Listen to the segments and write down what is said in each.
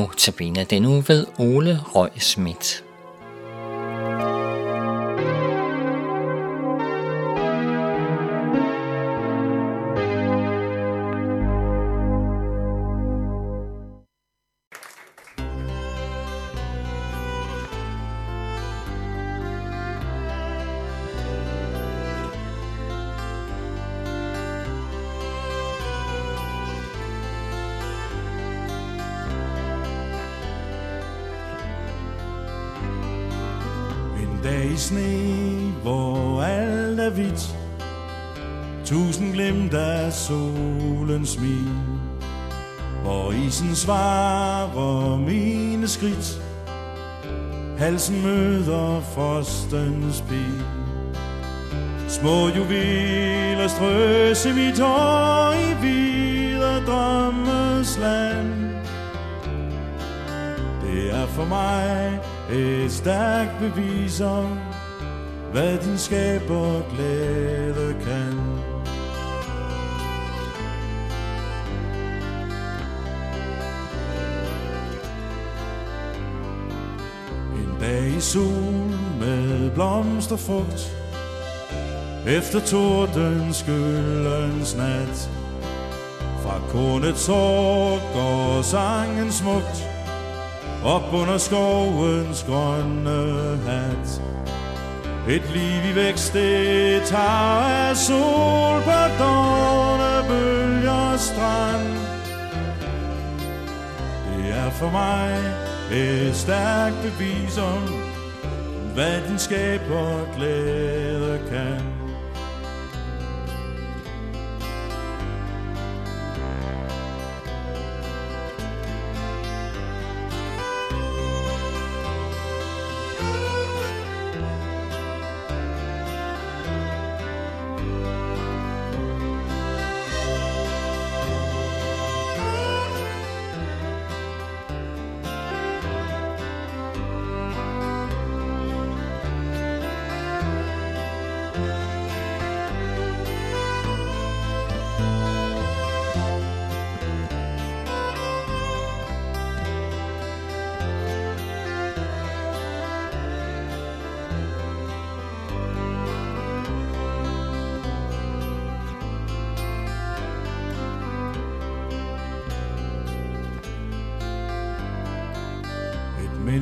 Notabene denne uge ved Ole Røg Schmidt. Dag i sne, hvor alt er hvidt. Tusind glimt af solens smil Hvor isen svarer mine skridt. Halsen møder frostens pil. Små juveler strøs i mit hår i videre drømmes land. Det er for mig et stærkt bevis om, hvad din skaber glæde kan. En dag i sol med blomsterfrugt, efter tordens skyldens nat, fra kornets hår går sangen smukt, op under skovens grønne hat. Et liv i vækst, det tager af sol på dårne bølger strand. Det er for mig et stærkt bevis om, hvad din skaber glæde kan.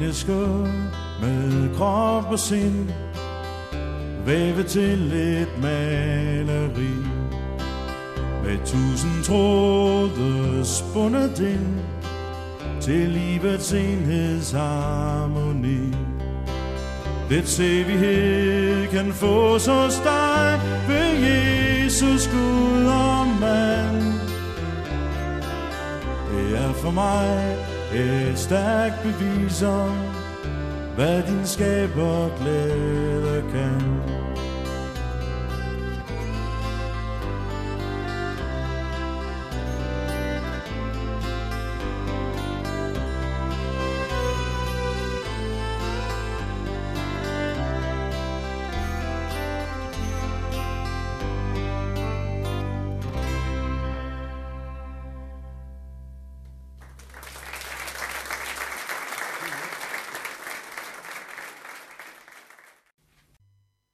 Menneske med krop og sind. Væve til et maleri Med tusind tråde spundet ind Til livets enhedsharmoni. Det sevighed kan fås hos dig Ved Jesus Gud og mand. Det er for mig et stærkt bevis om, hvad din skaber glæde kan.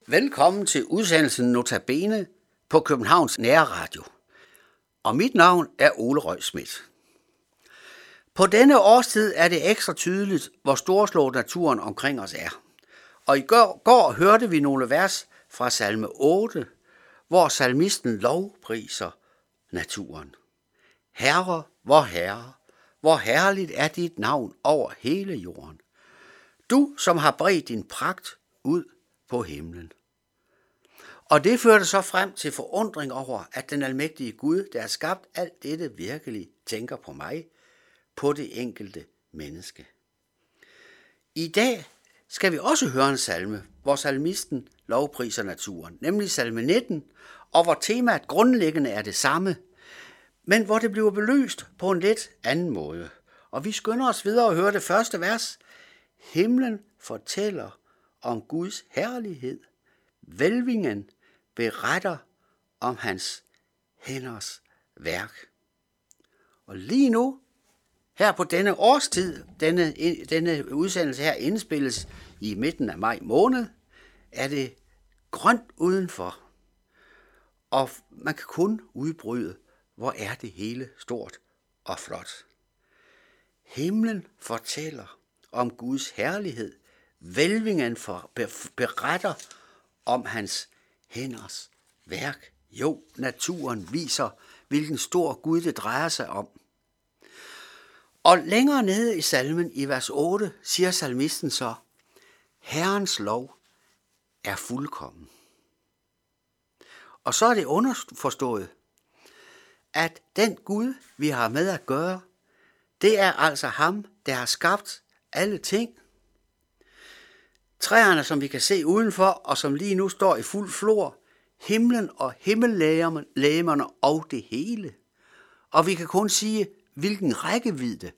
Velkommen til udsendelsen Notabene på Københavns Nærradio. Og mit navn er Ole Røg Schmidt. På denne årstid er det ekstra tydeligt, hvor storslået naturen omkring os er. Og i går, går hørte vi nogle vers fra salme 8, hvor salmisten lovpriser naturen. Herre, hvor herre, hvor herligt er dit navn over hele jorden. Du, som har bredt din pragt ud på himlen. Og det førte så frem til forundring over, at den almægtige Gud, der har skabt alt dette virkelig, tænker på mig, på det enkelte menneske. I dag skal vi også høre en salme, hvor salmisten lovpriser naturen, nemlig salme 19, og hvor temaet grundlæggende er det samme, men hvor det bliver belyst på en lidt anden måde. Og vi skynder os videre og høre det første vers. Himlen fortæller om Guds herlighed. Velvingen beretter om hans hænders værk. Og lige nu Her på denne årstid, denne, denne udsendelse her indspilles i midten af maj måned, er det grønt udenfor. Og man kan kun udbryde, hvor er det hele stort og flot. Himlen fortæller om Guds herlighed. Velvingen for, beretter om hans hænders værk. Jo, naturen viser, hvilken stor Gud det drejer sig om. Og længere nede i salmen i vers 8 siger salmisten så, Herrens lov er fuldkommen. Og så er det underforstået, at den Gud, vi har med at gøre, det er altså ham, der har skabt alle ting. Træerne, som vi kan se udenfor, og som lige nu står i fuld flor, himlen og himmellægerne og det hele. Og vi kan kun sige, hvilken rækkevidde,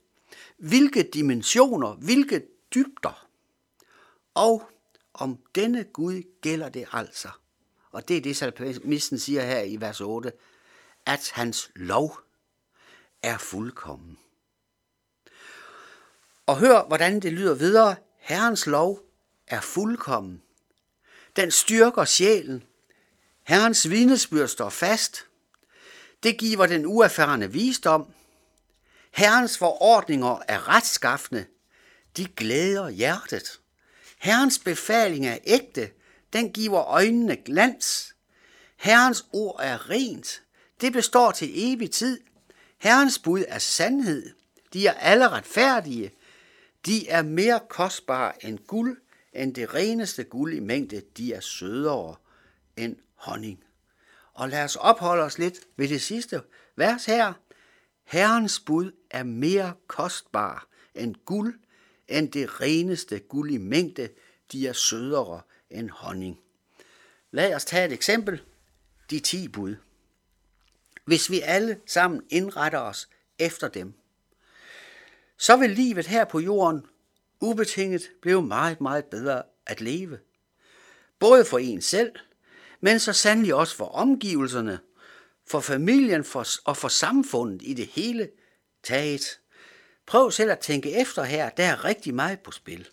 hvilke dimensioner, hvilke dybder. Og om denne Gud gælder det altså. Og det er det, salmisten siger her i vers 8, at hans lov er fuldkommen. Og hør, hvordan det lyder videre. Herrens lov er fuldkommen. Den styrker sjælen. Herrens vidnesbyrd står fast. Det giver den uerfarne visdom. Herrens forordninger er retskaffende. De glæder hjertet. Herrens befaling er ægte. Den giver øjnene glans. Herrens ord er rent. Det består til evig tid. Herrens bud er sandhed. De er alle retfærdige. De er mere kostbare end guld, end det reneste guld i mængde. De er sødere end honning. Og lad os opholde os lidt ved det sidste vers her. Herrens bud er mere kostbar end guld, end det reneste guld i mængde. De er sødere end honning. Lad os tage et eksempel. De ti bud. Hvis vi alle sammen indretter os efter dem, så vil livet her på jorden ubetinget blev meget, meget bedre at leve. Både for en selv, men så sandelig også for omgivelserne, for familien for, og for samfundet i det hele taget. Prøv selv at tænke efter her, der er rigtig meget på spil.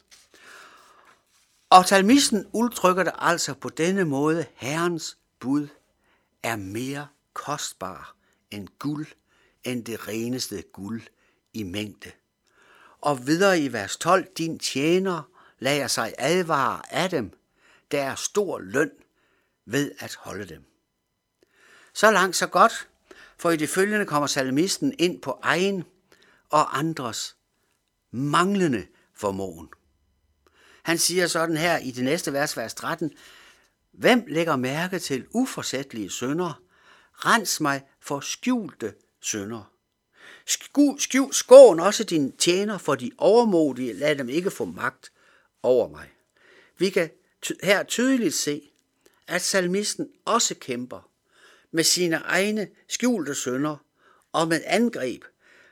Og talmisten udtrykker det altså på denne måde, Herrens bud er mere kostbar end guld, end det reneste guld i mængde. Og videre i vers 12, din tjener lader sig advare af dem, der er stor løn ved at holde dem. Så langt så godt, for i det følgende kommer salmisten ind på egen og andres manglende formåen. Han siger sådan her i det næste vers, vers 13, Hvem lægger mærke til uforsættelige sønder? Rens mig for skjulte sønder. Skjul, skån også din tjener for de overmodige, lad dem ikke få magt over mig. Vi kan her tydeligt se, at salmisten også kæmper med sine egne skjulte sønder og med angreb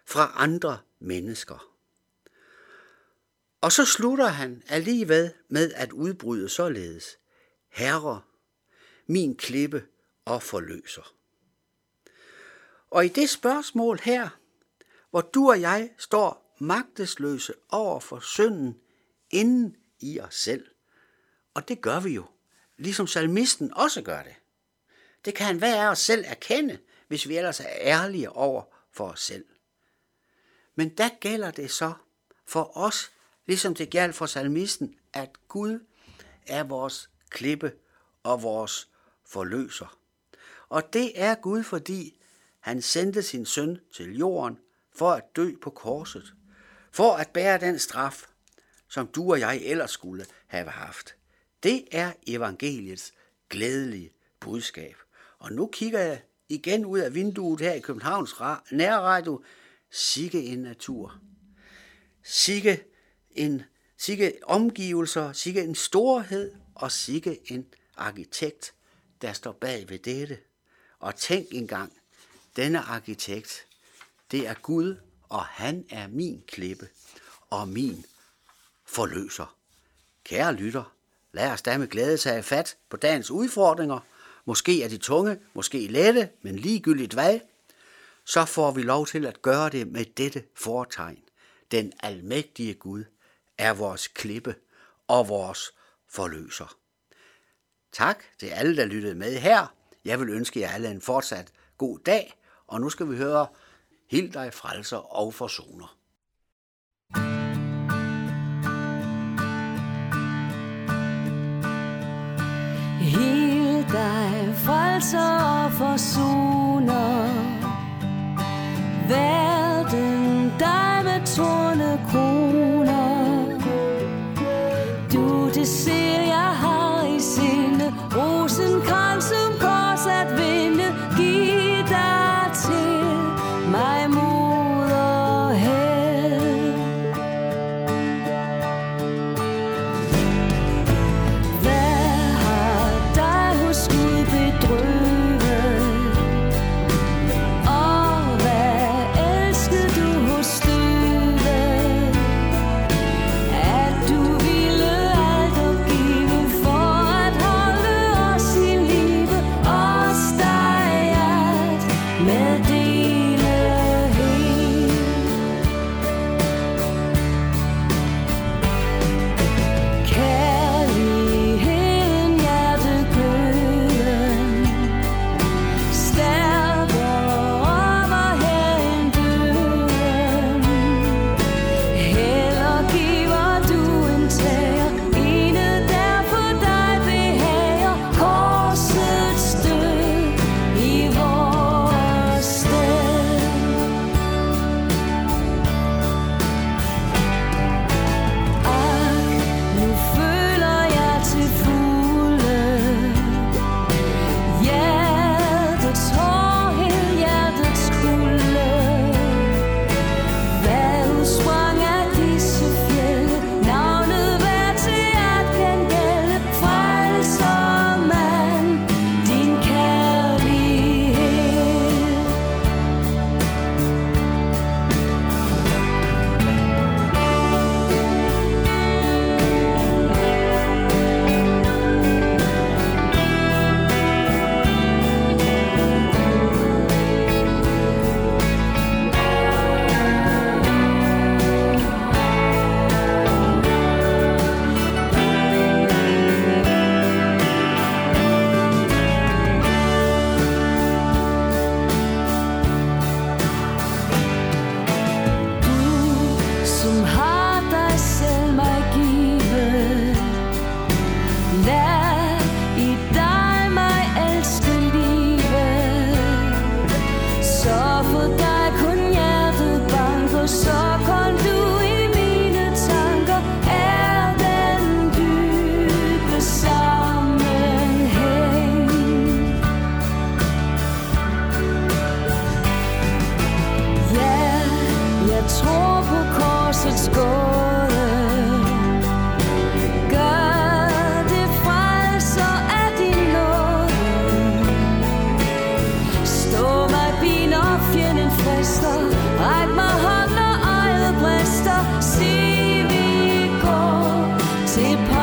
fra andre mennesker. Og så slutter han alligevel med at udbryde således. Herre, min klippe og forløser. Og i det spørgsmål her, hvor du og jeg står magtesløse over for synden inden i os selv. Og det gør vi jo, ligesom salmisten også gør det. Det kan hver af os selv erkende, hvis vi ellers er ærlige over for os selv. Men der gælder det så for os, ligesom det gælder for salmisten, at Gud er vores klippe og vores forløser. Og det er Gud, fordi han sendte sin søn til jorden for at dø på korset, for at bære den straf, som du og jeg ellers skulle have haft. Det er evangeliets glædelige budskab. Og nu kigger jeg igen ud af vinduet her i Københavns nærradio. Sikke en natur. Sikke en sikke omgivelser, sikke en storhed og sikke en arkitekt, der står bag ved dette. Og tænk engang, denne arkitekt, det er Gud, og han er min klippe og min forløser. Kære lytter, lad os da med glæde tage fat på dagens udfordringer. Måske er de tunge, måske lette, men ligegyldigt hvad. så får vi lov til at gøre det med dette foretegn. Den almægtige Gud er vores klippe og vores forløser. Tak til alle, der lyttede med her. Jeg vil ønske jer alle en fortsat god dag, og nu skal vi høre Hild dig frelser og forsoner. Hild dig frelser og forsoner Verden dig med torne kroner gypsy pie.